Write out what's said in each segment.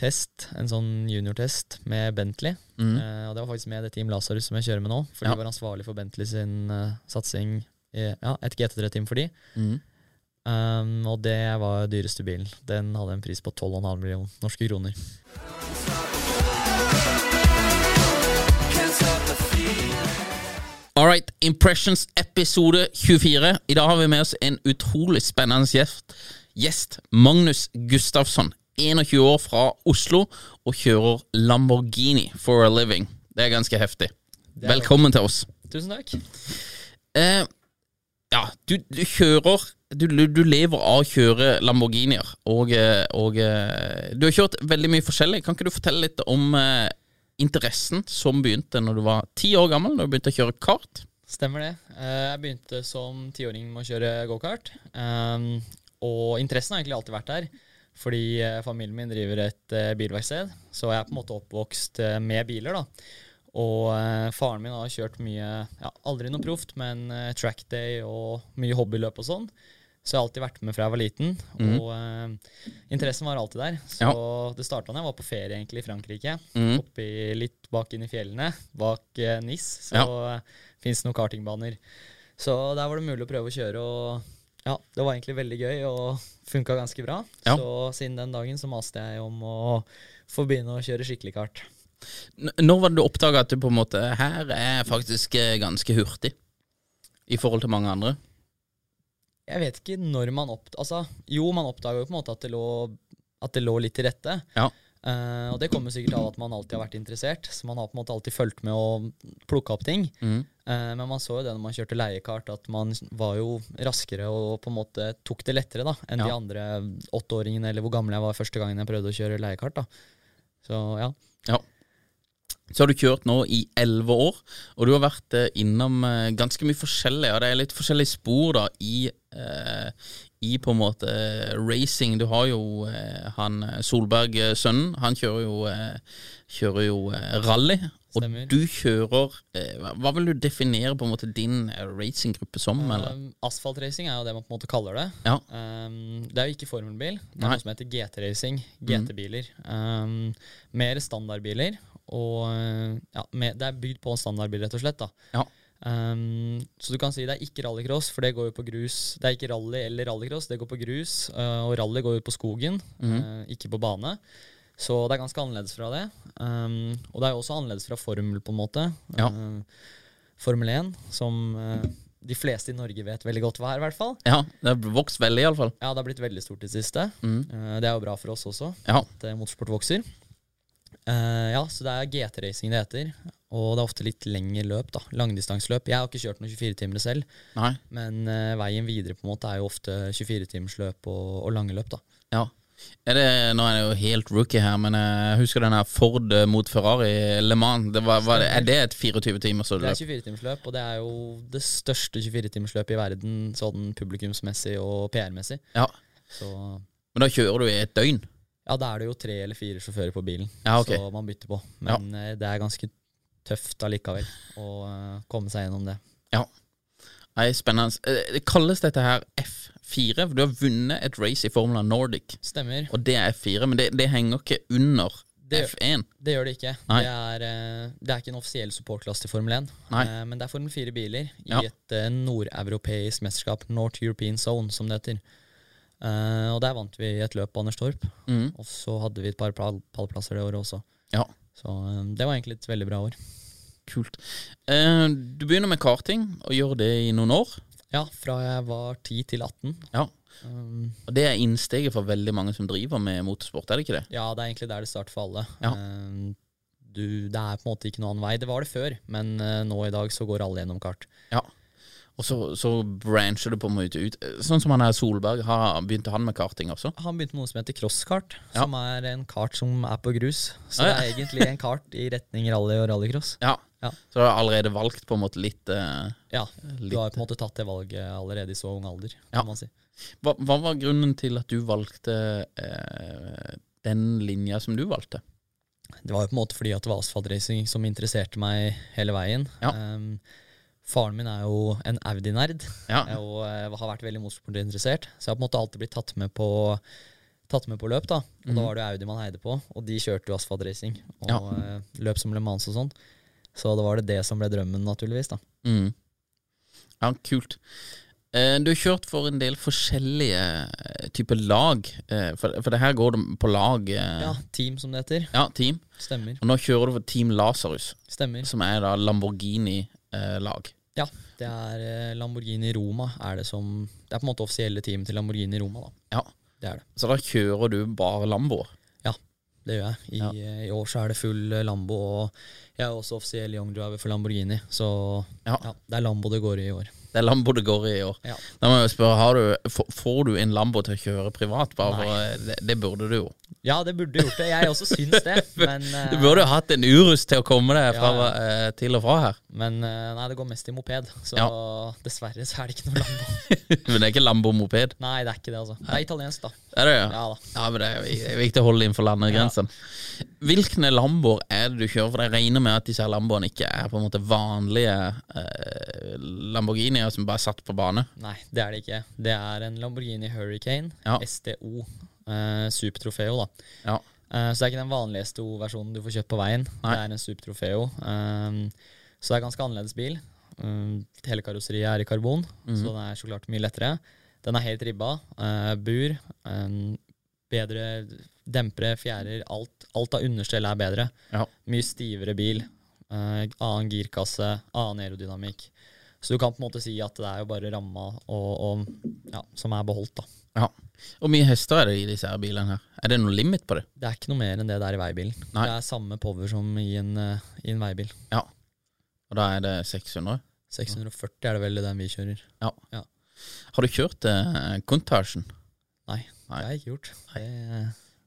test, en sånn juniortest med Bentley. Mm. Eh, og det var faktisk med det Team Lazarus som jeg kjører med nå, for Ja. de var ansvarlig for Bentley sin uh, satsing i ja, et GT3-team for de. Mm. Um, og det var dyreste bilen. Den hadde en pris på 12,5 millioner norske kroner. All right, Impressions episode 24. I dag har vi med oss en utrolig spennende gjest. gjest Magnus Gustafsson, 21 år fra Oslo, og kjører Lamborghini for a living. Det er ganske heftig. Er Velkommen til oss. Tusen takk. Eh, ja, du, du kjører du, du lever av å kjøre Lamborghinier, og, eh, og eh, du har kjørt veldig mye forskjellig. Kan ikke du fortelle litt om eh, interessen som begynte når du var ti år gammel, når du begynte å kjøre kart? Stemmer det. Eh, jeg begynte som tiåring med å kjøre gokart. Og interessen har egentlig alltid vært der. Fordi eh, familien min driver et eh, bilverksted, så jeg er på en måte oppvokst eh, med biler. da. Og faren min har kjørt mye, ja, aldri noe proft, men trackday og mye hobbyløp og sånn. Så jeg har alltid vært med fra jeg var liten, Mm. og uh, interessen var alltid der. Så det starta da jeg var på ferie egentlig i Frankrike. Mm. Oppi litt bak inn i fjellene, bak uh, Nis, så Ja. ja. fins det noen kartingbaner. Så der var det mulig å prøve å kjøre, og ja, det var egentlig veldig gøy og funka ganske bra. Ja. Så siden den dagen så maste jeg om å få begynne å kjøre skikkelig kart. N når var det du oppdaga at du på en måte Her er faktisk eh, ganske hurtig i forhold til mange andre? Jeg vet ikke når man oppdaga Altså, jo, man oppdaga jo på en måte at det lå, at det lå litt til rette. Ja. Eh, og det kommer sikkert av at man alltid har vært interessert, så man har på en måte alltid fulgt med og plukka opp ting. Mm. Uh, men man så jo det når man kjørte leiekart, at man var jo raskere og på en måte tok det lettere da, enn de andre åtteåringene, eller hvor gammel jeg var første gangen jeg prøvde å kjøre leiekart. da. Så ja. Ja. Så har du kjørt nå i elleve år, og du har vært eh, innom ganske mye forskjellig. Og det er litt forskjellige spor da i, eh, i på en måte eh, racing. Du har jo eh, han eh, Solberg-sønnen. Han kjører jo, eh, kjører jo eh, rally. Og Stemmer. du kjører eh, hva- vil du definere på en måte din eh, racinggruppe som? eller? Um, Asfaltracing er jo det man på en måte kaller det. Ja. Um, det er jo ikke formelbil. Det er Nei. noe som heter GT-racing. GT-biler. Um, mer standardbiler. Og ja, med, det er bygd på en standardbil, rett og slett. da. Ja. Um, så du kan si det er ikke rallycross, for det går jo på grus. Det er ikke rally eller rallycross, det går på grus. uh, og rally går jo på skogen, Mhm. uh, ikke på bane. Så det er ganske annerledes fra det. Um, og det er jo også annerledes fra formel, på en måte. Ja. Uh, Formel 1, som de fleste i Norge vet veldig godt hva er, i hvert fall. ja, det har vokst veldig, iallfall. Ja, det har blitt veldig stort i det siste. Mm. Det er jo bra for oss også, Ja. at motorsport vokser. Ja, så det er GT-racing det heter. Og det er ofte litt lengre løp, da. Langdistanseløp. Jeg har ikke kjørt noen 24-timere selv, Nei. men uh, veien videre på en måte er jo ofte 24-timersløp og, og lange løp, da. Ja. Er det, nå er det jo helt rookie her, men jeg husker den her Ford mot Ferrari Le Mans. Det var, var det, er det et 24 timers Det er løp? 24-timersløp, og det er jo det største 24-timersløpet i verden sånn publikumsmessig og PR-messig. Ja. Så Men da kjører du i et døgn? ja, da er det jo tre eller fire sjåfører på bilen, Ja, ok. så man bytter på. Men ja. det er ganske tøft allikevel å eh, komme seg gjennom det. Ja. Nei, spennende. Eh, Det kalles dette her F4, for du har vunnet et race i Formula Nordic. Stemmer. Og det er F4, men det, det henger ikke under Det- F1. Det gjør det ikke. Det er, eh, det er ikke en offisiell supportklasse til Formel 1. Nei. Men det er Formel 4-biler i Ja. et nordeuropeisk mesterskap, North European Zone, som det heter. Og der vant vi et løp på Anders Torp. mm. Og så hadde vi et par pall- pallplasser det året også. Ja, Så eh, det var egentlig et veldig bra år. kult. Eh, du begynner med karting, og gjør det i noen år. Ja, fra jeg var 10 til 18. Ja. Um, Og det er innsteget for veldig mange som driver med motorsport, er det ikke det? ja, det er egentlig der det starter for alle. Ja. Um, du, det er på en måte ikke noen annen vei. Det var det før, men eh, nå i dag så går alle gjennom kart. Ja. Og så, så brancher det på en måte ut. Sånn som han her Solberg, har, begynte han med karting også? Han begynte med noe som heter crosskart, Ja. som er en kart som er på grus. Så ja, ja. det er egentlig en kart i retning rally og rallycross. Ja. Ja. Så du har allerede valgt på en måte litt eh, Ja, du har på en måte tatt det valget allerede i så ung alder, kan man si. hva, hva var grunnen til at du valgte eh, den linja som du valgte? Det var jo på en måte fordi at det var asfaltracing som interesserte meg hele veien. Ja. Um, faren min er jo en Audi-nerd, Ja. og uh, har vært veldig motorsportinteressert. Så jeg har på en måte alltid blitt tatt med på, tatt med på løp, da. Og mm. da var det jo Audi man heide på, og de kjørte jo asfaltracing. Og Ja. uh, løp som Le Mans og sånn. Så da var det det som ble drømmen, naturligvis, da. Mm. Ja, kult. Eh, du har kjørt for en del forskjellige typer lag, for, for det her går det på lag. Ja, team, som det heter. ja, team. Stemmer. Og nå kjører du for Team Lasarus, Stemmer. som er da Lamborghini-lag. Ja, det er eh, Lamborghini Roma er det som Det er på en måte offisielle team til Lamborghini Roma, da. ja. Det er det. Så da kjører du bare Lambo? Ja, Det gjør jeg. I, Ja. eh, I år så er det full eh, Lambo, og jeg er også offisiell young driver for Lamborghini. Så Ja. ja, det er Lambo det går i i år. Det er Lambo det går i i år. Ja. Da må jeg spørre, har du, får, du en Lambo til å kjøre privat? Eh, det, det burde du jo. Ja, det burde du gjort det. Jeg også syns det, men Du eh, burde jo hatt en Urus til å komme deg fra, Ja, ja. til og fra her. Men eh, nei, det går mest i moped, så dessverre så er det ikke noe Lambo. Men det er ikke Lambo-moped. Nei, det er ikke det, altså. Det er italiensk, da. Er det ja? Ja da. Ja, men det det er viktig å holde innenfor landegrensene. Hvilke Lamboer er det du kjører? For jeg regner med at disse Lamboene ikke er på en måte vanlige eh, Lamborghinier som bare er satt på bane. Nei, det er det ikke. Det er en Lamborghini Hurricane Ja. STO eh, Super Trofeo, da. Ja. Eh, så det er ikke den vanlige STO-versjonen du får kjøpt på veien. Nei. Det er en Super Trofeo. Eh, så det er ganske annerledes bil. Um, hele karosseriet er i karbon, mm. så den er så klart mye lettere. Den er helt ribba. eh, bur. um, bedre dempere, fjærer. Alt, alt av understell er bedre. Ja. Mye stivere bil. eh, annen girkasse, annen aerodynamikk. Så du kan på en måte si at det er jo bare ramma og, og, ja, som er beholdt, da. ja. Hvor mye hester er det i disse her bilene her? Er det noe limit på det? Det er ikke noe mer enn det det er i veibilen. Nei. Det er samme power som i en, eh, i en veibil. Ja. Og da er det 600? 640 er det vel den vi kjører. Ja. Har du kjørt eh, Contarsen? Nei, Nei. det har jeg ikke gjort. Det,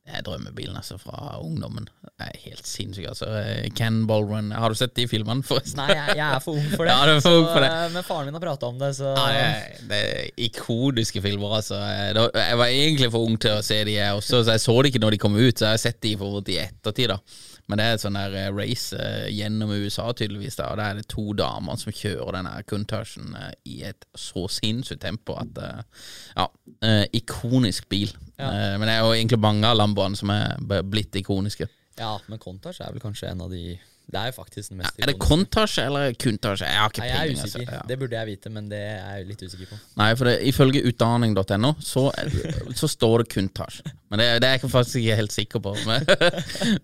Det er drømmebilen altså fra ungdommen. Det er helt sinnssykt. altså. Ken Cannonball Har du sett de filmene, forresten? nei, jeg, jeg er for ung for det. Ja, du er for ung for det. eh, Men faren min har prata om det, så Ja, det, er, det er ikoniske filmer, altså. Jeg, var egentlig for ung til å se de, jeg også, så jeg så de ikke når de kom ut. Så jeg har sett de for i ettertid, da. Men det er et sånn der eh, race eh, gjennom USA, tydeligvis. da Og der er det to damer som kjører den her Countachen eh, i et så sinnssykt tempo at eh, Ja, eh, ikonisk bil. Ja. Eh, men det er jo egentlig mange av Lamboene som er blitt ikoniske. Ja, men Contage er vel kanskje en av de Det er jo faktisk den mest Er det Contage eller Kuntage? Jeg har ikke Nei, jeg er peiling. usikker. Altså. Ja. Det burde jeg vite, men det er jeg litt usikker på. Nei, for det, ifølge utdanning.no så, så står det Kuntage. Men det, det er jeg faktisk ikke helt sikker på. Men,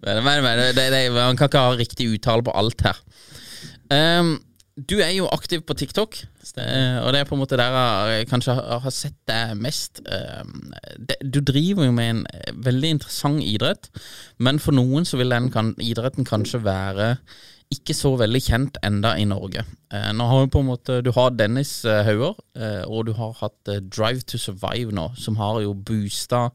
men, men, det, det, man kan ikke ha riktig uttale på alt her. Ehm, du er jo aktiv på TikTok, og det er på en måte der jeg kanskje har, sett deg mest. Ehm, du driver jo med en eh, veldig interessant idrett, men for noen så vil den idretten kanskje være ikke så veldig kjent enda i Norge. Eh, nå har du på en måte Du har Dennis eh, Hauger, og du har hatt Drive to Survive nå, som har jo boosta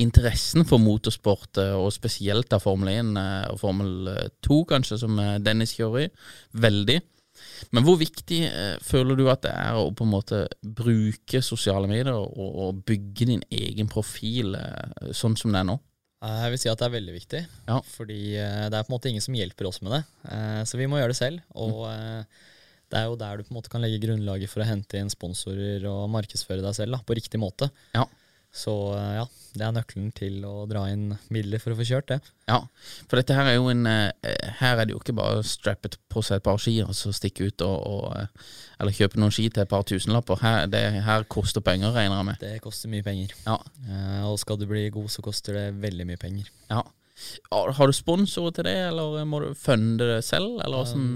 interessen for motorsport, og spesielt av Formel 1 eh, og Formel 2, kanskje, som Dennis kjører i, veldig. Men hvor viktig eh, føler du at det er å på en måte bruke sosiale medier og, og bygge din egen profil eh, sånn som det er nå? Eh, Jeg vil si at det er veldig viktig, Ja. fordi eh, det er på en måte ingen som hjelper oss med det. Eh, Så vi må gjøre det selv. Og eh, det er jo der du på en måte kan legge grunnlaget for å hente inn sponsorer og markedsføre deg selv da, på riktig måte. Ja. Så eh, ja, det er nøkkelen til å dra inn midler for å få kjørt det. Ja, for dette her er jo en eh, Her er det jo ikke bare å strappe på seg et par ski og så stikke ut og, og eh, Eller kjøpe noen ski til et par tusenlapper. Her, det her koster penger, regner jeg med. Det koster mye penger. Ja, Og skal du bli god, så koster det veldig mye penger. ja. Har du sponsorer til det, eller må du funde det selv, eller åssen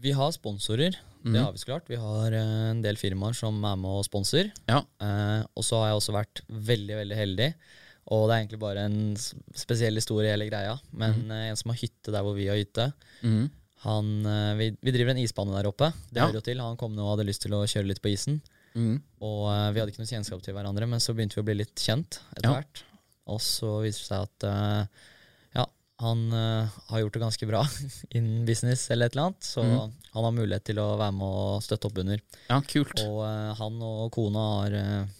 Vi har sponsorer, Mhm. det har vi så klart. Vi har eh, en del firmaer som er med og sponser. Ja. Eh, og så har jeg også vært veldig, veldig heldig. Og det er egentlig bare en spesiell historie i hele greia. Men mm. en som har hytte der hvor vi har hytte, mm. han eh, vi, vi driver en isbane der oppe. Det Ja. hører jo til. Han kom nå og hadde lyst til å kjøre litt på isen. Mhm. Og eh, vi hadde ikke noe kjennskap til hverandre, men så begynte vi å bli litt kjent etter Ja. hvert. Og så viser det seg at eh, han uh, har gjort det ganske bra innen business eller et eller annet. Så mm. han har mulighet til å være med og støtte opp under. Ja, kult. Og uh, han og kona har uh,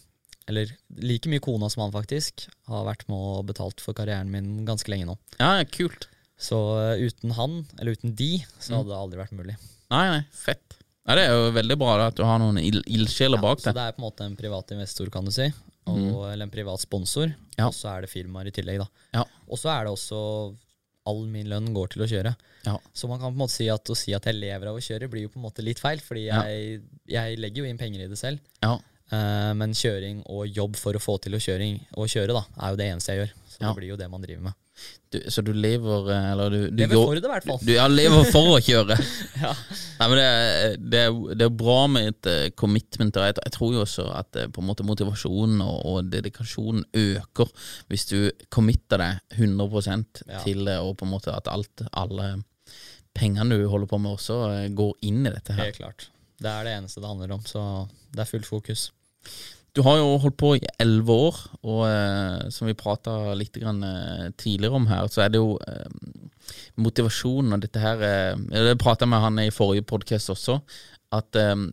eller like mye kona som han faktisk, har vært med og betalt for karrieren min ganske lenge nå. Ja, kult. Så uten han, eller uten de, så Mm. hadde det aldri vært mulig. Nei, nei, fett. Ja, det er jo veldig bra da, at du har noen ild- ildsjeler bak så det er på en måte en privat investor, kan du si. Og, Eller en privat sponsor. Mhm. Ja. Og så er det firmaer i tillegg, da. Ja. Og så er det også All min lønn går til å kjøre. Ja. Så man kan på en måte si at å si at jeg lever av å kjøre, blir jo på en måte litt feil. Fordi jeg, jeg legger jo inn penger i det selv. Ja. Uh, men kjøring og jobb for å få til å, kjøring, å kjøre, da, er jo det eneste jeg gjør. Så det blir jo det man driver med. Du, så du lever eh, Eller du, du Lever for det, i hvert fall. Du, ja, lever for å kjøre. Ja. Nei, men det, det, det er bra med et eh, commitment. Og jeg, jeg tror jo også at eh, på en måte motivasjonen og, og dedikasjonen øker hvis du committer deg 100 Ja. til det, og på en måte at alt, alle pengene du holder på med, også går inn i dette her. Helt klart. Det er det eneste det handler om, så det er fullt fokus. Du har jo holdt på i elleve år, og eh, som vi prata litt grann, eh, tidligere om her, så er det jo eh, motivasjonen og dette her eh, Det prata jeg med han i forrige podkast også, at eh,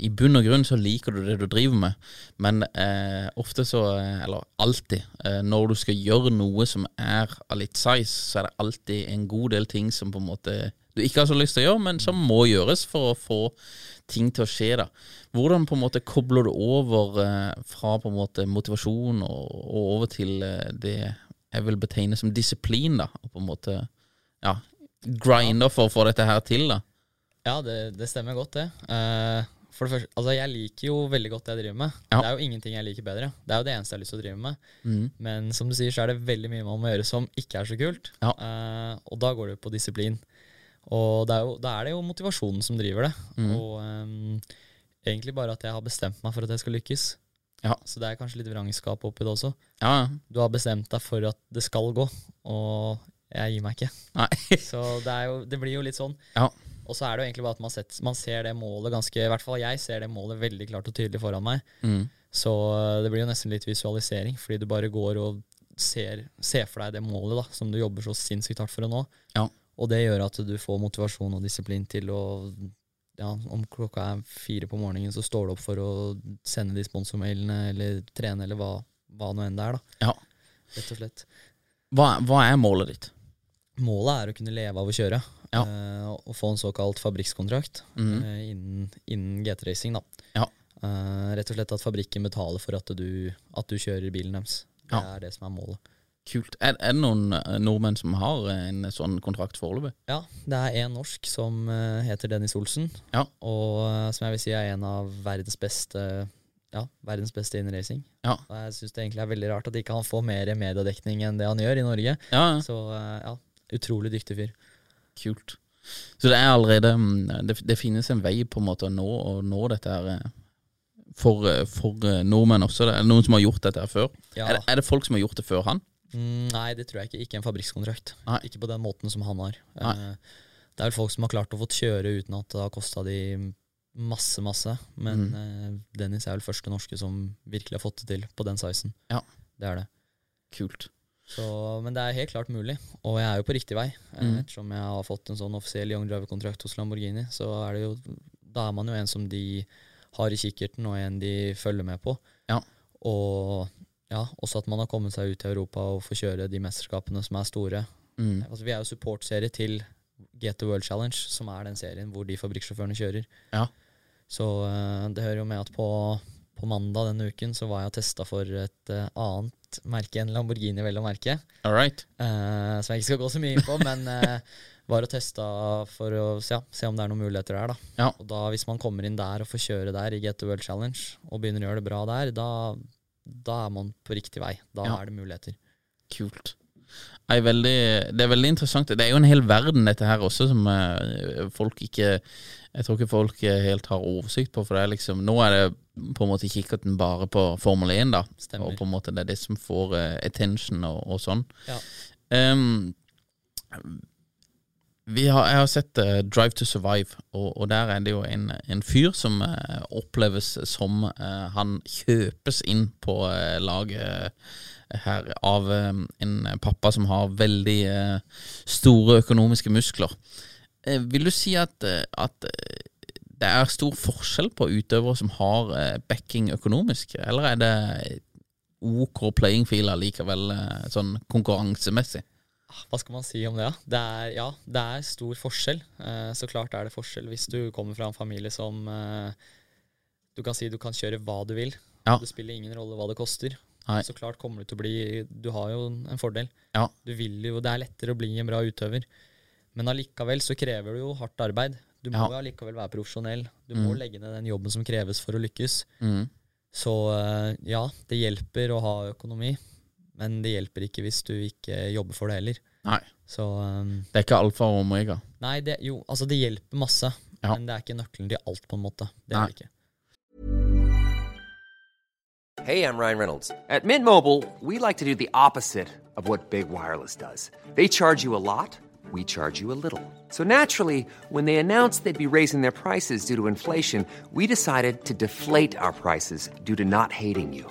i bunn og grunn så liker du det du driver med, men eh, ofte så, eller alltid, når du skal gjøre noe som er av litt size, så er det alltid en god del ting som på en måte du ikke har så lyst til å gjøre, men som må gjøres for å få ting til å skje. da. Hvordan på en måte kobler du over eh, fra på en måte motivasjon og, og over til eh, det jeg vil betegne som disiplin, da, og på en måte ja, grinder for å få dette her til, da. Ja, det, det stemmer godt, det. Eh, for det første, altså jeg liker jo veldig godt det jeg driver med. Ja. Det er jo ingenting jeg liker bedre. Det er jo det eneste jeg har lyst til å drive med. Mm. Men som du sier, så er det veldig mye man må gjøre som ikke er så kult. Ja. Eh, og da går det jo på disiplin. Og da er er det jo motivasjonen som driver det. Mm. Og um, egentlig bare at jeg har bestemt meg for at jeg skal lykkes. Ja. Så det er kanskje litt vrangskap oppi det også. Ja, Du har bestemt deg for at det skal gå, og jeg gir meg ikke. Så det, jo, det blir jo litt sånn. Ja. Og så er det jo egentlig bare at man, sett, man ser det målet ganske I hvert fall jeg ser det målet veldig klart og tydelig foran meg. Mm. Så øh, det blir jo nesten litt visualisering, fordi du bare går og ser, ser for deg det målet da, som du jobber så sinnssykt hardt for å nå. Ja. Og det gjør at du får motivasjon og disiplin til å ja, Om klokka er fire på morgenen, så står du opp for å sende de sponsormailene eller trene eller hva, hva nå enn det er. da, Ja. Rett og slett. Hva, hva er målet ditt? Målet er å kunne leve av å kjøre. Ja. Uh, og få en såkalt fabrikkskontrakt mm. uh, innen, innen GT-racing. da. Ja. Uh, rett og slett at fabrikken betaler for at du, at du kjører bilen deres. Det Ja. er det som er målet. Kult. Er, er det noen eh, nordmenn som har en sånn kontrakt foreløpig? Ja, det er en norsk som eh, heter Dennis Olsen, Ja. og eh, som jeg vil si er en av verdens beste ja, verdens beste innen racing. Ja. Jeg syns det egentlig er veldig rart at ikke han får mer mediedekning enn det han gjør i Norge. Ja, Så eh, ja, utrolig dyktig fyr. kult. Så det er allerede mm, Det, det finnes en vei på en måte å nå, å nå dette her eh, for, eh, for eh, nordmenn også. Det er noen som har gjort dette her før. Ja. Er, det, er det folk som har gjort det før han? Mm, nei, det tror jeg ikke. Ikke en fabrikkskontrakt. Nei. Ikke på den måten som han har. Nei. Eh, det er vel folk som har klart å få kjøre uten at det har kosta de masse, masse. Men Mm. eh, Dennis er vel første norske som virkelig har fått det til på den sizen. Ja. Det er det. Kult. Så, men det er helt klart mulig, og jeg er jo på riktig vei. Eh, Mm. Ettersom jeg har fått en sånn offisiell Young Driver-kontrakt hos Lamborghini, så er det jo Da er man jo en som de har i kikkerten, og en de følger med på. Ja. Og ja, også at man har kommet seg ut i Europa og får kjøre de mesterskapene som er store. Mm. Altså, vi er jo supportserie til GT World Challenge, som er den serien hvor de fabrikksjåførene kjører. Ja. Så eh, det hører jo med at på, på mandag denne uken så var jeg og testa for et uh, annet merke enn Lamborghini, vel å merke. All right. Uh, som jeg ikke skal gå så mye inn på, men uh, var og testa for å se, ja, se om det er noen muligheter der. da. Ja. Og da Hvis man kommer inn der og får kjøre der i GT World Challenge, og begynner å gjøre det bra der, da, da er man på riktig vei. Da Ja. er det muligheter. Kult. Er veldig, det er veldig interessant. Det er jo en hel verden, dette her også, som eh, folk ikke Jeg tror ikke folk eh, helt har oversikt på. For det er liksom Nå er det på en måte kikkerten bare på Formel 1, da. Stemmer. Og på en måte det er det som får eh, attention og, og sånn. Ja. Vi har, jeg har sett uh, Drive to Survive, og, og der er det jo en, en fyr som uh, oppleves som uh, han kjøpes inn på laget her av en pappa som har veldig store økonomiske muskler. Vil du si at, at det er stor forskjell på utøvere som har backing økonomisk, eller er det OK playing field likevel, sånn konkurransemessig? Hva skal man si om det? Det er, ja, det er stor forskjell. Eh, så klart er det forskjell hvis du kommer fra en familie som eh, Du kan si du kan kjøre hva du vil. Ja. Det spiller ingen rolle hva det koster. Nei. Så klart kommer du til å bli Du har jo en fordel. Ja. Du vil jo, Det er lettere å bli en bra utøver. Men allikevel så krever det jo hardt arbeid. Du må Ja. allikevel være profesjonell. Du må Mm. legge ned den jobben som kreves for å lykkes. Mm. Så eh, ja, det hjelper å ha økonomi, men det hjelper ikke hvis du ikke jobber for det heller. Nei. Så um, Det er ikke alfa og omega. Nei, det, jo, altså det hjelper masse, Ja. men det er ikke nøkkelen til alt, på en måte. Det Nei. er det ikke. Hey, I'm Ryan Reynolds. At Mint Mobile, we like to do the opposite of what Big Wireless does. They charge you a lot, we charge you a little. So naturally, when they announced they'd be raising their prices due to inflation, we decided to deflate our prices due to not hating you.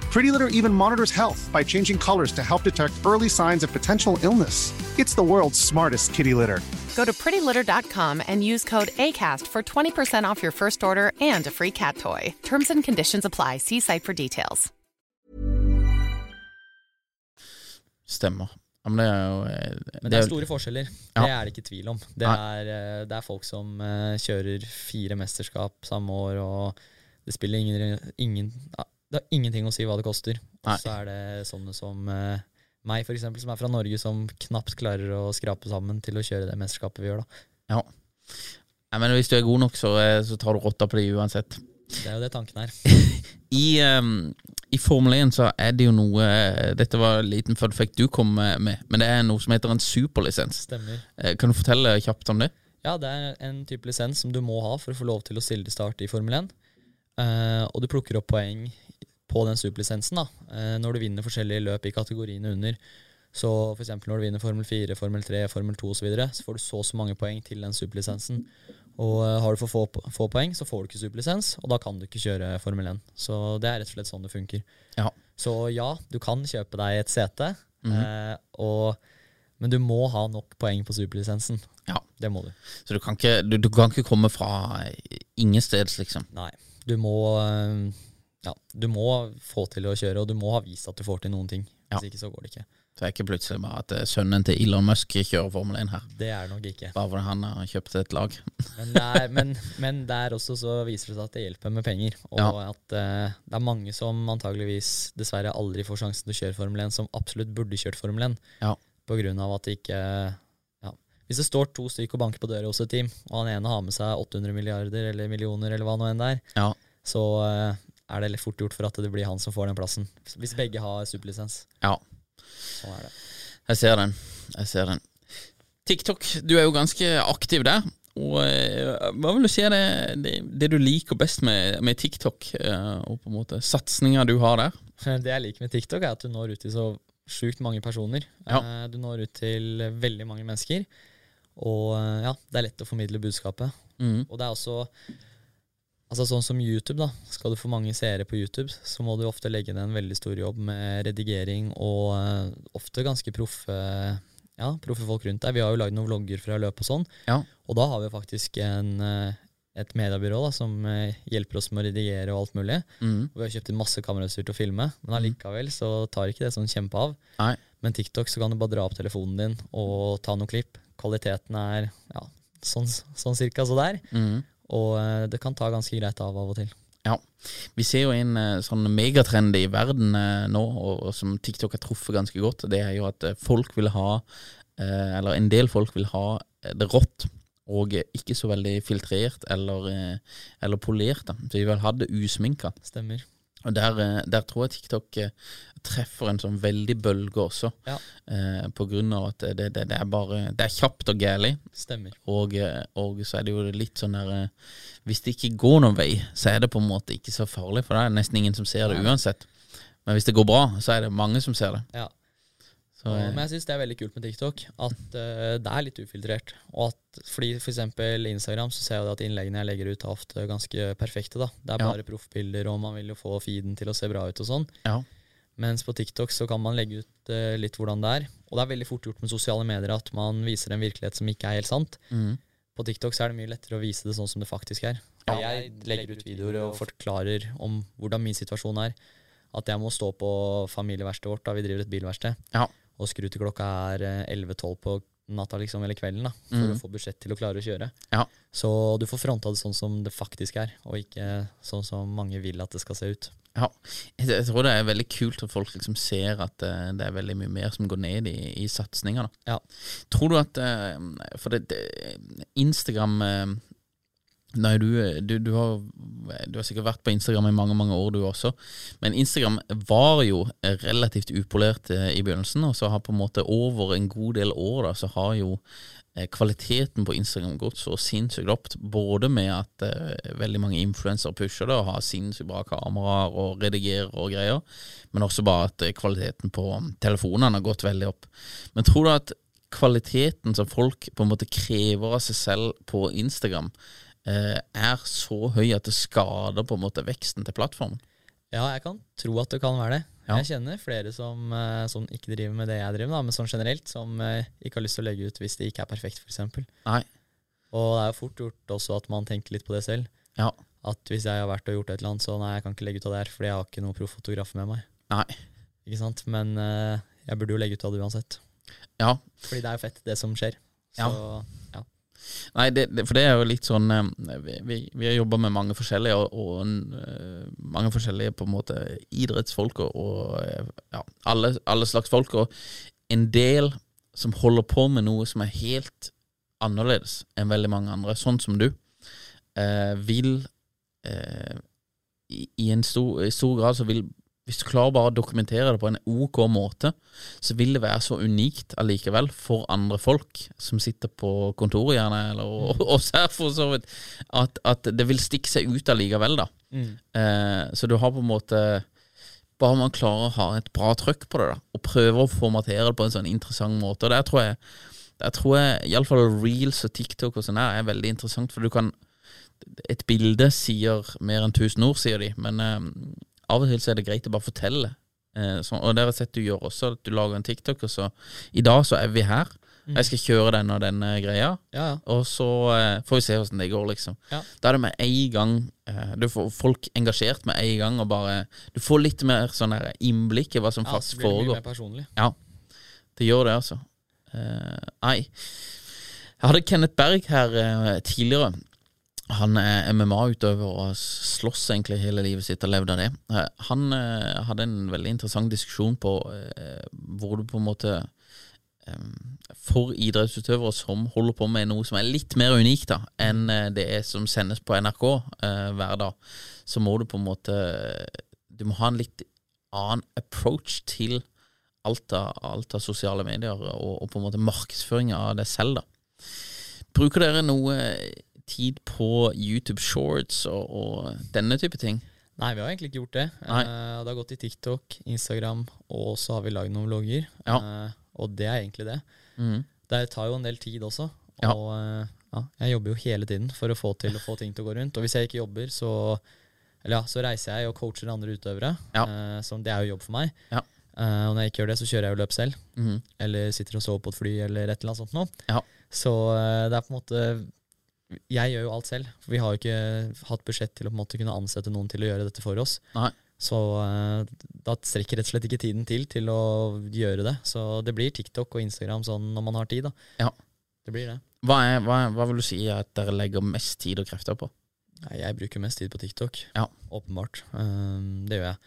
Pretty Litter even monitors health by changing colors to help detect early signs of potential illness. It's the world's smartest kitty litter. Go to prettylitter.com and use code ACAST for 20% off your first order and a free cat toy. Terms and conditions apply. See site for details. Stemmer. Men det er jo eh, Men det er store forskjeller. Ja. Det er det ikke tvil om. Det er, eh, det er folk som eh, kjører fire mesterskap samme år, og det spiller ingen, ingen ja, Det har ingenting å si hva det koster. Og så er det sånne som eh, meg, eksempel, som er fra Norge, som knapt klarer å skrape sammen til å kjøre det mesterskapet vi gjør, da. Ja. Nei, men hvis du er god nok, så, eh, så tar du rotta på det uansett. Det er jo det tanken er. I, um, I Formel 1 så er det jo noe eh, Dette var en liten fun fact du kom med, men det er noe som heter en superlisens. Stemmer. Eh, Kan du fortelle kjapt om det? Ja, det er en type lisens som du må ha for å få lov til å stille til start i Formel 1. Uh, og du plukker opp poeng på den superlisensen da, eh, når du vinner forskjellige løp i kategoriene under. Så eksempel når du vinner Formel 4, Formel 3, Formel 2 osv., så, videre, så får du så og så mange poeng til den superlisensen. Og eh, har du for få, få poeng, så får du ikke superlisens, og da kan du ikke kjøre Formel 1. Så det er rett og slett sånn det funker. Ja. Så ja, du kan kjøpe deg et sete, Mhm. eh, og, men du må ha nok poeng på superlisensen. Ja. Det må du. Så du kan ikke, du, du kan ikke komme fra ingensteds, liksom. Nei. Du må eh, Ja, du må få til å kjøre, og du må ha vist at du får til noen ting. Hvis Ja. ikke så går det ikke. Så det er ikke plutselig bare at eh, sønnen til Elon Musk kjører Formel 1 her. Det er nok ikke. Bare fordi han har kjøpt et lag. Men, det er, men, men der også så viser det seg at det hjelper med penger. Og Ja. at uh, det er mange som antageligvis dessverre aldri får sjansen til å kjøre Formel 1, som absolutt burde kjørt Formel 1. Ja. På grunn av at det ikke ja. Hvis det står to stykker og banker på døra hos et team, og han ene har med seg 800 milliarder eller millioner eller hva nå enn det er, Ja. så eh, er det litt fort gjort for at det blir han som får den plassen. Hvis begge har superlisens. ja. Sånn er det. Jeg ser den. Jeg ser den. TikTok, du er jo ganske aktiv der. Og eh, Hva vil du si er det, det, det du liker best med, med TikTok, eh, og på en måte satsinga du har der? Det jeg liker med TikTok, er at du når ut til så sjukt mange personer. Ja. Eh, Du når ut til veldig mange mennesker. Og ja, det er lett å formidle budskapet. Mm. Og det er også Altså Sånn som YouTube, da. Skal du få mange seere på YouTube, så må du ofte legge ned en veldig stor jobb med redigering og uh, ofte ganske proffe ja, proffe folk rundt deg. Vi har jo lagd noen vlogger fra løp og sånn. Ja. Og da har vi faktisk en, eh, et mediebyrå da, som eh, hjelper oss med å redigere og alt mulig. Mm. Og vi har kjøpt inn masse kamerautstyr til å filme, men allikevel så tar ikke det sånn kjempe av. Nei. Men TikTok så kan du bare dra opp telefonen din og ta noen klipp. Kvaliteten er ja, sånn, sånn cirka så der. Mhm. Og eh, det kan ta ganske greit av av og til. Ja. Vi ser jo en eh, sånn megatrend i verden eh, nå, og, og som TikTok har truffet ganske godt. Det er jo at folk vil ha, eller en del folk vil ha det rått. Og ikke så veldig filtrert eller, eller polert. da. Så de vil ha det usminka. Stemmer. Og der, eh, der tror jeg TikTok eh, treffer en sånn veldig bølge også. Ja. Eh, på grunn av at det, det, det er bare Det er kjapt og gærlig. Stemmer. Og, eh, og så er det jo litt sånn der Hvis det ikke går noen vei, så er det på en måte ikke så farlig, for det er nesten ingen som ser det uansett. Men hvis det går bra, så er det mange som ser det. Ja. Så, men jeg syns det er veldig kult med TikTok, at uh, det er litt ufiltrert. Og at fordi for eksempel Instagram så ser jeg at innleggene jeg legger ut er ofte ganske perfekte. da. Det er Ja. bare proffbilder, og man vil jo få feeden til å se bra ut og sånn. ja. Mens på TikTok så kan man legge ut uh, litt hvordan det er. Og det er veldig fort gjort med sosiale medier at man viser en virkelighet som ikke er helt sant. Mm. På TikTok så er det mye lettere å vise det sånn som det faktisk er. Ja. Jeg legger ut videoer og forklarer om hvordan min situasjon er. At jeg må stå på familieverkstedet vårt, da vi driver et bilverksted, Ja. Og skru til klokka er eh, 11-12 på natta liksom, eller kvelden, da, for mm. å få budsjett til å klare å kjøre. Ja. Så du får fronta det sånn som det faktisk er, og ikke sånn som mange vil at det skal se ut. ja. Jeg, tror det er veldig kult at folk liksom ser at eh, det er veldig mye mer som går ned i, i satsinga. Ja. Tror du at eh, For det, det Instagram eh, Nei, du, du, du, har, du har sikkert vært på Instagram i mange mange år, du også. Men Instagram var jo relativt upolert eh, i begynnelsen, og så har på en måte over en god del år da, så har jo eh, kvaliteten på Instagram gått så sinnssykt opp. Både med at eh, veldig mange influensere pusher det og har sinnssykt bra kameraer og redigerer og greier, men også bare at eh, kvaliteten på telefonene har gått veldig opp. Men tror du at kvaliteten som folk på en måte krever av seg selv på Instagram, er så høy at det skader på en måte veksten til plattformen? Ja, jeg kan tro at det kan være det. Ja. Jeg kjenner flere som, eh, som ikke driver med det jeg driver med, men sånn generelt, som eh, ikke har lyst til å legge ut hvis det ikke er perfekt, f.eks. Nei. Og det er jo fort gjort også at man tenker litt på det selv. Ja. At hvis jeg har vært og gjort et eller annet, så nei, jeg kan ikke legge ut av det her, fordi jeg har ikke noen proffotografer med meg. Nei. Ikke sant? Men eh, jeg burde jo legge ut av det uansett. Ja. Fordi det er jo fett, det som skjer. Så ja. Nei, det, det, for det er jo litt sånn eh, Vi, vi, har jobba med mange forskjellige, og, og eh, mange forskjellige på en måte idrettsfolk og, og eh, ja, alle, alle slags folk. Og en del som holder på med noe som er helt annerledes enn veldig mange andre, sånn som du, eh, vil eh, i, i en stor, i stor grad så vil hvis du klarer bare å dokumentere det på en ok måte, så vil det være så unikt allikevel for andre folk som sitter på kontoret, gjerne, eller og, oss her, for så vidt, at, at det vil stikke seg ut allikevel, da. Mm. Eh, så du har på en måte Bare man klarer å ha et bra trøkk på det, da, og prøver å formatere det på en sånn interessant måte. Og der tror jeg Der tror jeg iallfall reels og TikTok og sånn her er veldig interessant, for du kan Et bilde sier mer enn tusen ord, sier de, men eh, av og til så er det greit å bare fortelle. Eh, så, og det har jeg sett du gjør også, at du lager en TikTok, og så I dag så er vi her. Mm. Jeg skal kjøre den og den greia, Ja, ja. og så eh, får vi se hvordan det går, liksom. Ja. Da er det med en gang eh, Du får folk engasjert med en gang, og bare Du får litt mer sånn innblikk i hva som Ja, så faktisk blir det mye mer personlig. Ja, det gjør det, altså. Eh, nei. Jeg hadde Kenneth Berg her eh, tidligere. Han er MMA-utøver og slåss egentlig hele livet sitt og levd av det. Eh, han eh, hadde en veldig interessant diskusjon på eh, hvor du på en måte eh, for idrettsutøvere som holder på med noe som er litt mer unikt da, enn eh, det som sendes på NRK eh, hver dag, så må du på en måte Du må ha en litt annen approach til alt av, alt av sosiale medier og, og på en måte markedsføring av det selv. da. Bruker dere noe tid på YouTube shorts og, og denne type ting? Nei, vi har egentlig ikke gjort det. Nei. Eh, det har gått i TikTok, Instagram, og så har vi lagd noen vlogger. Ja. Eh, og det er egentlig det. Mm. Det tar jo en del tid også. Ja. Og eh, ja, jeg jobber jo hele tiden for å få til å få ting til å gå rundt. Og hvis jeg ikke jobber, så, eller ja, så reiser jeg og coacher andre utøvere. Ja. Som det er jo jobb for meg. Ja. Og når jeg ikke gjør det, så kjører jeg jo løp selv. Mm. Eller sitter og sover på et fly, eller et eller annet sånt noe. Ja. Så det er på en måte Jeg gjør jo alt selv. For vi har jo ikke hatt budsjett til å på en måte kunne ansette noen til å gjøre dette for oss. Nei. Så eh, da strekker rett og slett ikke tiden til til å gjøre det. Så det blir TikTok og Instagram sånn når man har tid, da. Ja. Det blir det. Hva, er, hva, hva vil du si at dere legger mest tid og krefter på? Nei, jeg bruker mest tid på TikTok. Ja. Åpenbart. Um, det gjør jeg.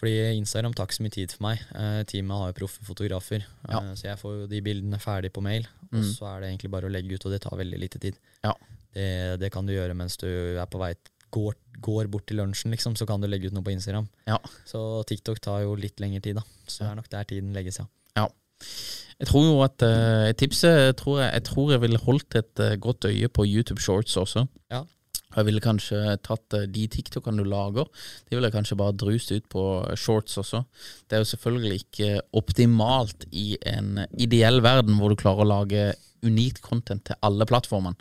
Fordi Instagram tar ikke så mye tid for meg. Uh, teamet har jo proffe fotografer, Ja. uh, så jeg får jo de bildene ferdig på mail. Og Mm. så er det egentlig bare å legge ut, og det tar veldig lite tid. Ja. Det, det kan du gjøre mens du er på vei går, går bort til lunsjen, liksom, så kan du legge ut noe på Instagram. Ja. Så TikTok tar jo litt lengre tid, da. Så det er nok der tiden legges, ja. Ja. Jeg tror jo at uh, tipset tror jeg, jeg tror jeg ville holdt et uh, godt øye på YouTube Shorts også. Ja. Jeg ville kanskje tatt eh, de TikTokene du lager, de ville jeg kanskje bare drust ut på shorts også. Det er jo selvfølgelig ikke optimalt i en ideell verden hvor du klarer å lage unikt content til alle plattformene.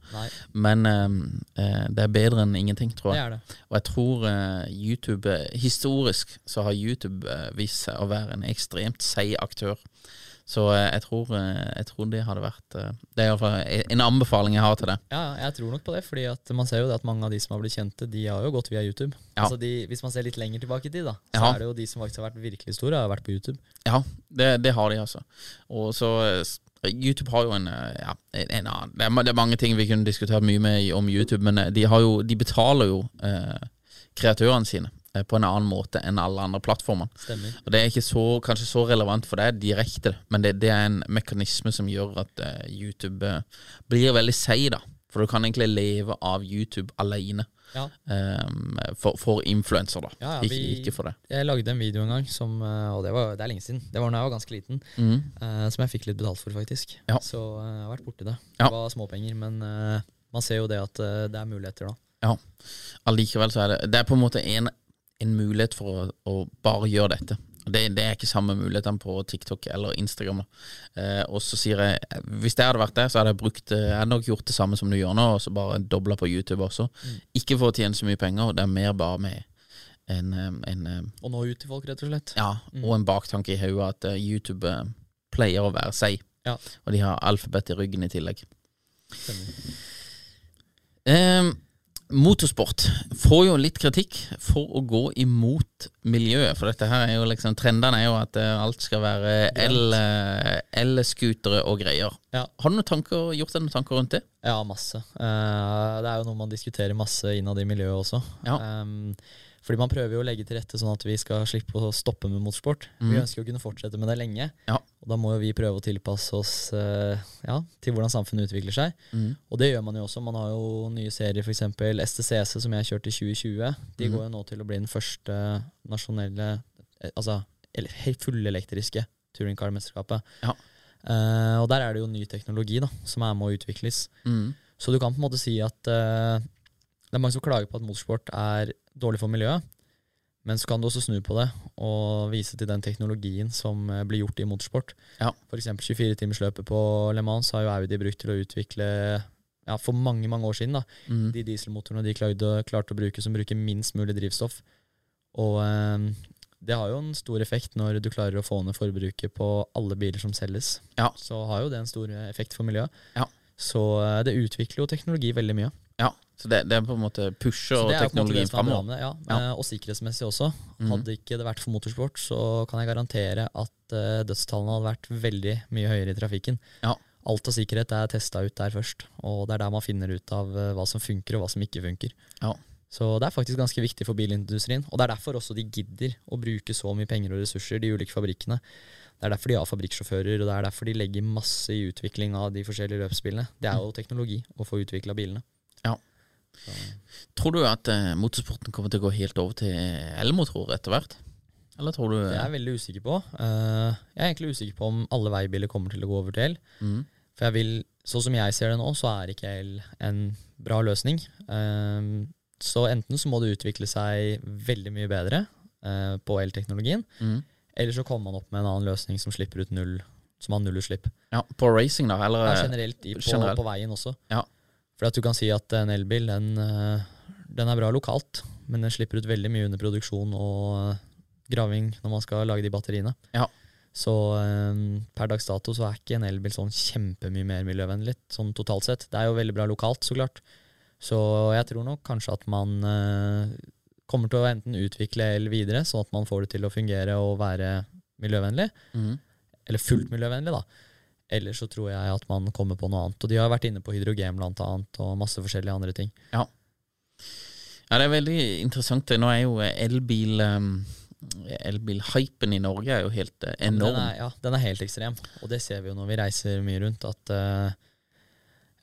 Men eh, eh, det er bedre enn ingenting, tror det jeg. er det. Og jeg tror eh, YouTube eh, Historisk så har YouTube eh, vist seg å være en ekstremt seig aktør. Så eh, jeg, tror, eh, jeg tror det hadde vært eh, Det er iallfall en anbefaling jeg har til det. Ja, jeg tror nok på det, fordi at man ser jo det at mange av de som har blitt kjente, de har jo gått via YouTube. Ja. Altså de, Hvis man ser litt lenger tilbake i tid, da, så Ja. er det jo de som faktisk har vært virkelig store, har vært på YouTube. Ja, det, det har de, altså. Og så YouTube har jo en, ja, en, en annen det er, det er mange ting vi kunne diskutert mye med om YouTube, men de, har jo, de betaler jo eh, kreatørene sine på en annen måte enn alle andre plattformer. Stemmer. Og Det er ikke så, kanskje så relevant for deg direkte, men det, det er en mekanisme som gjør at uh, YouTube uh, blir veldig seig, da. For du kan egentlig leve av YouTube alene Ja. Um, for, for influenser, da. Ja, ja, ikke, vi- ikke for det. Jeg lagde en video en gang, som, eh, og det, var, det er lenge siden. Det var da jeg var ganske liten. Mm. Uh, som jeg fikk litt betalt for, faktisk. Ja. Så eh, jeg har vært borti det. Ja. Det var småpenger, men eh, man ser jo det at eh, det er muligheter da. Ja. Allikevel så er det Det er på en måte en, en mulighet for å, å bare gjøre dette. Det, det er ikke samme mulighetene på TikTok eller Instagram. Eh, og så sier jeg Hvis det hadde vært det, så hadde jeg brukt eh, Jeg hadde nok gjort det samme som du gjør nå, og så bare dobla på YouTube også. Ikke for å tjene så mye penger, det er mer bare med en, eh, en Å Og nå ut til folk, rett og slett. Ja, og en baktanke i hodet at eh, YouTube eh, pleier å være seg. Ja. Og de har alfabet i ryggen i tillegg. Stemmer. Eh, motorsport får jo litt kritikk for å gå imot miljøet. For dette her er jo liksom Trendene er jo at eh, alt skal være eh, el-scootere og greier. Ja. Har du noen tanker, gjort deg noen tanker rundt det? Ja, masse. Eh, det er jo noe man diskuterer masse innad i miljøet også. Ja. Ehm, fordi man prøver jo å legge til rette sånn at vi skal slippe å stoppe med motorsport. Vi Mhm. ønsker jo å kunne fortsette med det lenge. Ja. Og da må jo vi prøve å tilpasse oss eh, ja, til hvordan samfunnet utvikler seg. Mm. Og det gjør man jo også. Man har jo nye serier, f.eks. STCC, som jeg kjørte i 2020. De mm. går jo nå til å bli den første nasjonelle eh, Altså fullelektriske touringcar-mesterskapet. Ja. Eh, og der er det jo ny teknologi da, som er med å utvikles. Mm. Så du kan på en måte si at eh, det er mange som klager på at motorsport er dårlig for miljøet. Men så kan du også snu på det og vise til den teknologien som eh, blir gjort i motorsport. Ja. F.eks. 24-timersløpet på Le Mans har jo Audi brukt til å utvikle ja, for mange mange år siden. da, Mm. De dieselmotorene de klarte, klarte å bruke som bruker minst mulig drivstoff. Og eh, det har jo en stor effekt når du klarer å få ned forbruket på alle biler som selges. Ja. Så har jo det en stor effekt for miljøet. Ja. Så eh, det utvikler jo teknologi veldig mye. Ja, så det, det er på en måte pusher er teknologien er framover. Ja. Ja. Eh, Og sikkerhetsmessig også. Mhm. Hadde ikke det vært for motorsport, så kan jeg garantere at eh, dødstallene hadde vært veldig mye høyere i trafikken. Ja. Alt av sikkerhet er testa ut der først, og det er der man finner ut av eh, hva som funker og hva som ikke funker. Ja. Så det er faktisk ganske viktig for bilindustrien. Og det er derfor også de gidder å bruke så mye penger og ressurser, de ulike fabrikkene. Det er derfor de har fabrikksjåfører, og det er derfor de legger masse i utvikling av de forskjellige løpsbilene. Det er jo teknologi å få utvikla bilene. Ja. Tror du at eh, motorsporten kommer til å gå helt over til elmotorer etter hvert? Eller tror du Det er jeg veldig usikker på. Uh, jeg er egentlig usikker på om alle veibiler kommer til å gå over til el. Mm. For jeg vil, sånn som jeg ser det nå, så er ikke el en bra løsning. Uh, så enten så må det utvikle seg veldig mye bedre uh, på elteknologien, mm. eller så kommer man opp med en annen løsning som slipper ut null, som har nullutslipp. Ja, På racing, da? Eller Ja, generelt i, på, generelt. på veien også. Ja. For at du kan si at en elbil, den, eh, den er bra lokalt, men den slipper ut veldig mye under produksjon og eh, graving når man skal lage de batteriene. Ja. Så eh, per dags dato så er ikke en elbil sånn kjempemye mer miljøvennlig, sånn totalt sett. Det er jo veldig bra lokalt, så klart. Så jeg tror nok kanskje at man kommer til å enten utvikle el videre, sånn at man får det til å fungere og være miljøvennlig, Mm. eller fullt miljøvennlig, da. Eller så tror jeg at man kommer på noe annet. Og de har vært inne på hydrogen blant annet, og masse forskjellige andre ting. Ja. ja, det er veldig interessant. Nå er jo elbil um, Elbilhypen i Norge er jo helt eh, enorm. Den er, ja, den er helt ekstrem. Og det ser vi jo når vi reiser mye rundt, at eh,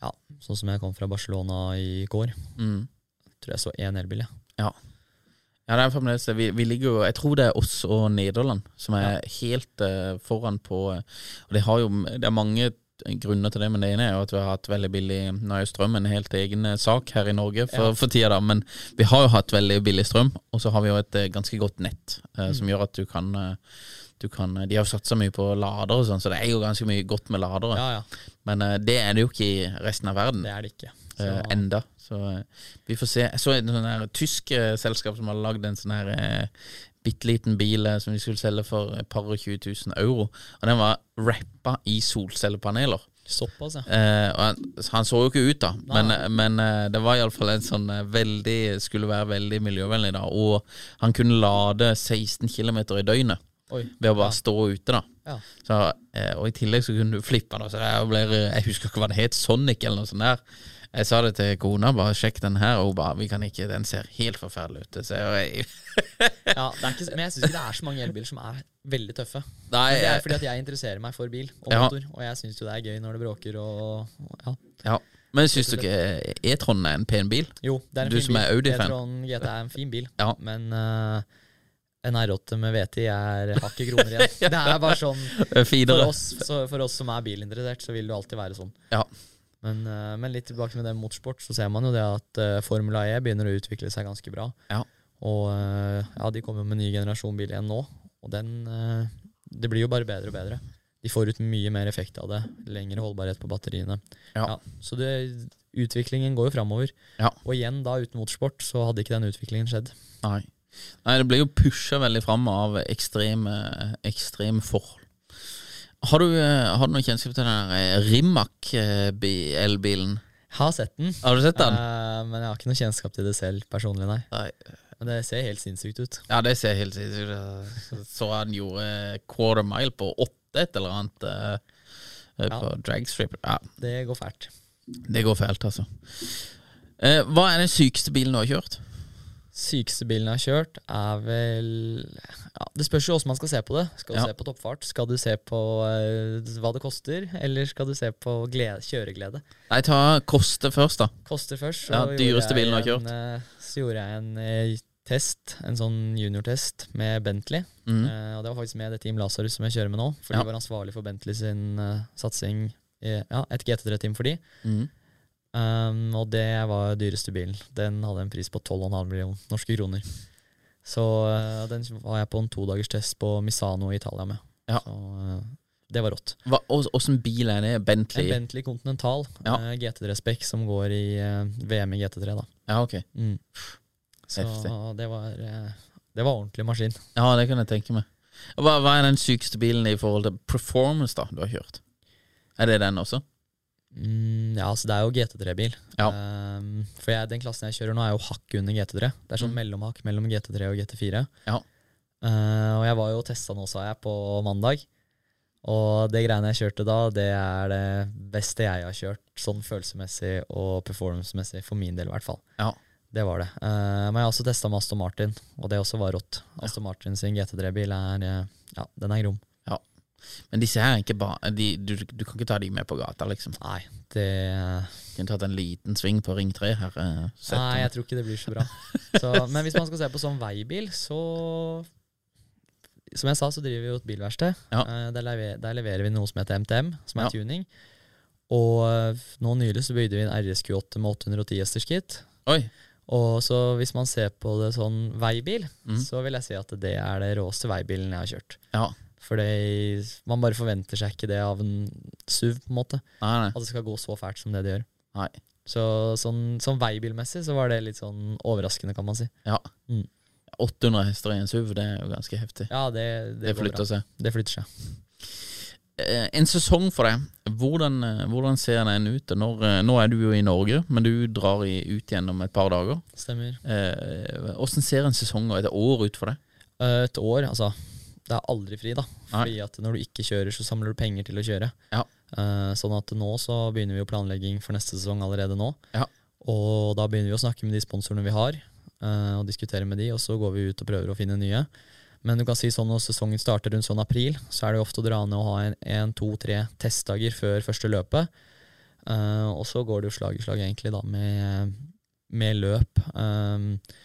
Ja, sånn som jeg kom fra Barcelona i går. Mm. Tror jeg så én elbil, ja. Ja. Ja, det er fremdeles. Vi, vi ligger jo Jeg tror det er oss og Nederland som er helt uh, foran på eh, Og det har jo Det er mange grunner til det, men det ene er jo at vi har hatt veldig billig Nå er jo strøm en helt egen eh, sak her i Norge for, Ja. for tida, da, men vi har jo hatt veldig billig strøm, og så har vi jo et ganske godt nett eh, som gjør at du kan du kan, De har jo satsa mye på ladere og sånn, så det er jo ganske mye godt med ladere. Ja, ja. Men eh, det er det jo ikke i resten av verden. Det er det ikke. Så, Eh, enda. Så eh, vi får se. Jeg så et sånn her tysk eh, selskap som hadde lagd en sånn her eh, bitte liten bil eh, som de skulle selge for et par og 20 000 euro. Og den var rappa i solcellepaneler. Såpass, ja. Eh, han, han så jo ikke ut, da, Nei, men, men eh, det var iallfall en sånn veldig Skulle være veldig miljøvennlig, da. Og han kunne lade 16 km i døgnet Oi. ved å bare Ja. stå ute, da. Ja. Så, og i tillegg så kunne du flippe den. Så jeg, jeg husker ikke hva det het, Sonic eller noe sånt der. Jeg sa det til kona, bare sjekk den her, og hun bare vi kan ikke, den ser helt forferdelig ut. Så jeg, ja, ikke, men jeg syns ikke det er så mange elbiler som er veldig tøffe. Nei, Men det er fordi at jeg interesserer meg for bil og Ja. motor, og jeg syns jo det er gøy når det bråker og og- ja. ja. Men syns du ikke E-Tron er en pen bil? Jo, det er en Du fin som bil. E-tron GT er en fin bil, Ja. men uh, en R8 med VT er hakket kroner igjen. Det er bare sånn for oss, for oss som er bilinteressert, så vil det alltid være sånn. Ja. Men, eh, men litt tilbake med det med motorsport, så ser man jo det at uh, Formula E begynner å utvikle seg ganske bra. Ja. Og eh, ja, de kommer jo med en ny generasjon bil igjen nå, og den eh, Det blir jo bare bedre og bedre. De får ut mye mer effekt av det. Lengre holdbarhet på batteriene. Ja. så det, utviklingen går jo framover. Ja. Og igjen, da uten motorsport, så hadde ikke den utviklingen skjedd. Nei. Nei, det blir jo pusha veldig fram av ekstrem, ekstrem forhold. Har du, eh, har du noen kjennskap til den der eh, Rimac-elbilen? Har sett den, Har du sett den? eh, men jeg har ikke noe kjennskap til det selv personlig, nei. Nei. Men det ser helt sinnssykt ut. Ja, det ser helt sinnssykt ut. Så- Så han gjorde quarter mile på åtte et eller annet eh, på Ja. dragstrip. Ja, Det går fælt. det går fælt, altså. Eh, hva er den sykeste bilen du har kjørt? Sykeste bilen jeg har kjørt, er vel ja, Det spørs jo hvordan man skal se på det. Skal du Ja. se på toppfart? Skal du se på uh, hva det koster? Eller skal du se på glede, kjøreglede? Nei, ta koste først, da. Koste først. så Ja, dyreste bilen du har en, eh, Så gjorde jeg en eh, test, en sånn juniortest med Bentley. Mm. Uh, og det var faktisk med det Team Lazarus som jeg kjører med nå. For Ja. de var ansvarlig for Bentley sin uh, satsing. i- ja, et GT3-team for de. Mhm. Um, og det var dyreste bilen. Den hadde en pris på 12,5 millioner norske kroner. Så uh, den var jeg på en todagerstest på Misano i Italia med. Ja. Så uh, det var rått. Hva, Åssen bil er det? En Bentley? Bentley Continental, Ja. Uh, GT3 Spec, som går i eh, VM i GT3, da. Ja, ok. Mm. Så det var eh, Det var ordentlig maskin. Ja, det kan jeg tenke meg. Hva, hva er den sykeste bilen i forhold til performance da du har kjørt? Er det den også? Mm, ja, altså det er jo GT3-bil. Ja. Um, for jeg, den klassen jeg kjører nå, er jo hakk under GT3. Det er sånn Mm. mellomhakk mellom GT3 og GT4. Ja. Uh, og jeg var jo testa nå, sa jeg, på mandag. Og det greiene jeg kjørte da, det er det beste jeg har kjørt, sånn følelsesmessig og performancemessig, for min del i hvert fall. Ja. det var det. Uh, men jeg har også testa med Aston Martin, og det også var rått. Aston Martin sin GT3-bil er eh, Ja, den er grom. Men disse her er ikke bare de, du, du kan ikke ta de med på gata, liksom. Nei, det Kunne tatt en liten sving på Ring 3 her. eh, sett Nei, jeg tror ikke det blir så bra. Så, men hvis man skal se på sånn veibil, så Som jeg sa, så driver vi jo et bilverksted. Ja. Eh, Der, lever, der leverer vi noe som heter MTM, som er Ja. tuning. Og eh, nå nylig så bygde vi en RSQ8 med 810 hesters kit. Oi. Og så hvis man ser på det sånn veibil, Mm. så vil jeg si at det er det råeste veibilen jeg har kjørt. Ja. For det- man bare forventer seg ikke det av en SUV, på en måte. Nei, nei. At det skal gå så fælt som det det gjør. Nei. Så sånn, sånn veibilmessig så var det litt sånn overraskende, kan man si. Ja. Mm. 800 hester i en SUV, det er jo ganske heftig. Ja, det, det, Det bra. flytter seg. Det flytter seg. Eh, En sesong for deg, hvordan, eh, hvordan ser den ut? Når, eh, nå er du jo i Norge, men du drar i, ut gjennom et par dager. Stemmer. Eh, Hvordan ser en sesong og et år ut for deg? Et år, altså. Det er aldri fri, da. Nei. Fordi at når du ikke kjører, så samler du penger til å kjøre. Ja. Uh, Sånn at nå så begynner vi jo planlegging for neste sesong allerede nå. Ja. Og da begynner vi å snakke med de sponsorene vi har, uh, og diskutere med de, og så går vi ut og prøver å finne nye. Men du kan si sånn når sesongen starter rundt sånn april, så er det jo ofte å dra ned og ha en, en to, tre testdager før første løpet. Uh, og så går det jo slag i slag, egentlig, da, med, med løp. eh,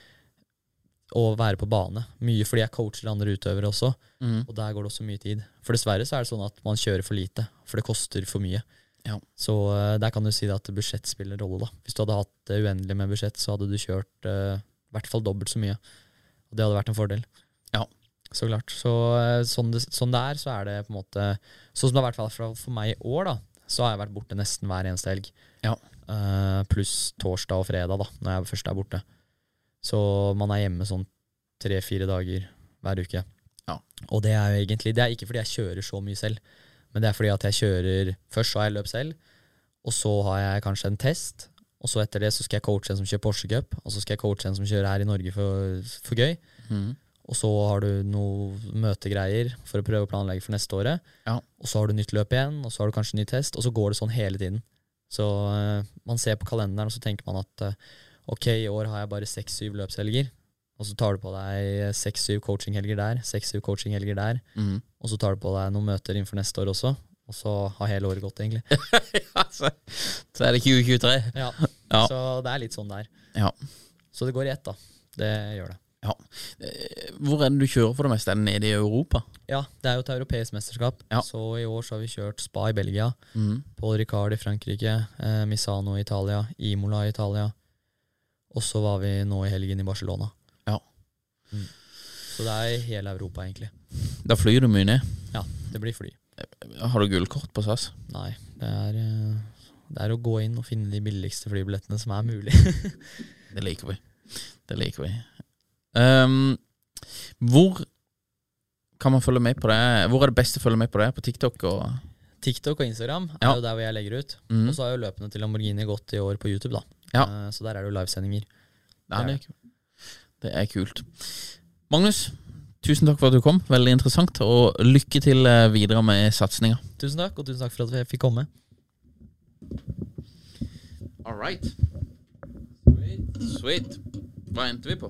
og være på bane. Mye fordi jeg coacher andre utøvere også, Mm. og der går det også mye tid. For dessverre så er det sånn at man kjører for lite, for det koster for mye. Ja. Så eh, der kan du si at budsjett spiller rolle, da. Hvis du hadde hatt uendelig med budsjett, så hadde du kjørt uh, i hvert fall dobbelt så mye. Og det hadde vært en fordel. Ja. Så klart. Så eh, sånn det, sånn det er, så er det på en måte Sånn som det har vært for, for meg i år, da, så har jeg vært borte nesten hver eneste helg. Ja. Uh, pluss torsdag og fredag, da, når jeg først er borte. Så man er hjemme sånn tre-fire dager hver uke. Ja. Og det er jo egentlig Det er ikke fordi jeg kjører så mye selv, men det er fordi at jeg kjører Først så har jeg løp selv, og så har jeg kanskje en test. Og så etter det så skal jeg coache en som kjører Porsche Cup, og så skal jeg coache en som kjører her i Norge for, for gøy. Mm. Og så har du noe møtegreier for å prøve å planlegge for neste året. Ja. Og så har du nytt løp igjen, og så har du kanskje ny test, og så går det sånn hele tiden. Så uh, man ser på kalenderen, og så tenker man at eh, ok, i år har jeg bare seks-syv løpshelger. Og så tar du på deg seks-syv coachinghelger der, seks-syv coachinghelger der. Mm. Og så tar du på deg noen møter innenfor neste år også. Og så har hele året gått, egentlig. ja, så, så er det 2023. Ja. Ja. Så det er litt sånn der. Ja. Så det går i ett, da. Det gjør det. ja. Eh, Hvor er det du kjører for det meste? Er det nede i Europa? Ja, det er jo et europeisk mesterskap. Ja. Så i år så har vi kjørt Spa i Belgia, mm. Paul Ricard i Frankrike, eh, Misano i Italia, Imola i Italia. Og så var vi nå i helgen i Barcelona. Ja. Mm. Så det er i hele Europa, egentlig. Da flyr du mye ned. Ja, det blir fly. Har du gullkort på SAS? Nei, det er, eh, det er å gå inn og finne de billigste flybillettene som er mulig. Det liker vi. Det liker vi. Um, hvor kan man følge med på det? Hvor er det best å følge med på det? På TikTok og TikTok og Instagram er Ja. jo der hvor jeg legger ut. Mm. Og så har jo løpene til Lamborghini gått i år på YouTube, da. Ja. Eh, Så der er det jo livesendinger. Det er det, det er kult. Magnus, tusen takk for at du kom. Veldig interessant. Og lykke til eh, videre med satsinga. Tusen takk, og tusen takk for at jeg fikk komme. All right. Sweet. Sweet. Hva endte vi på?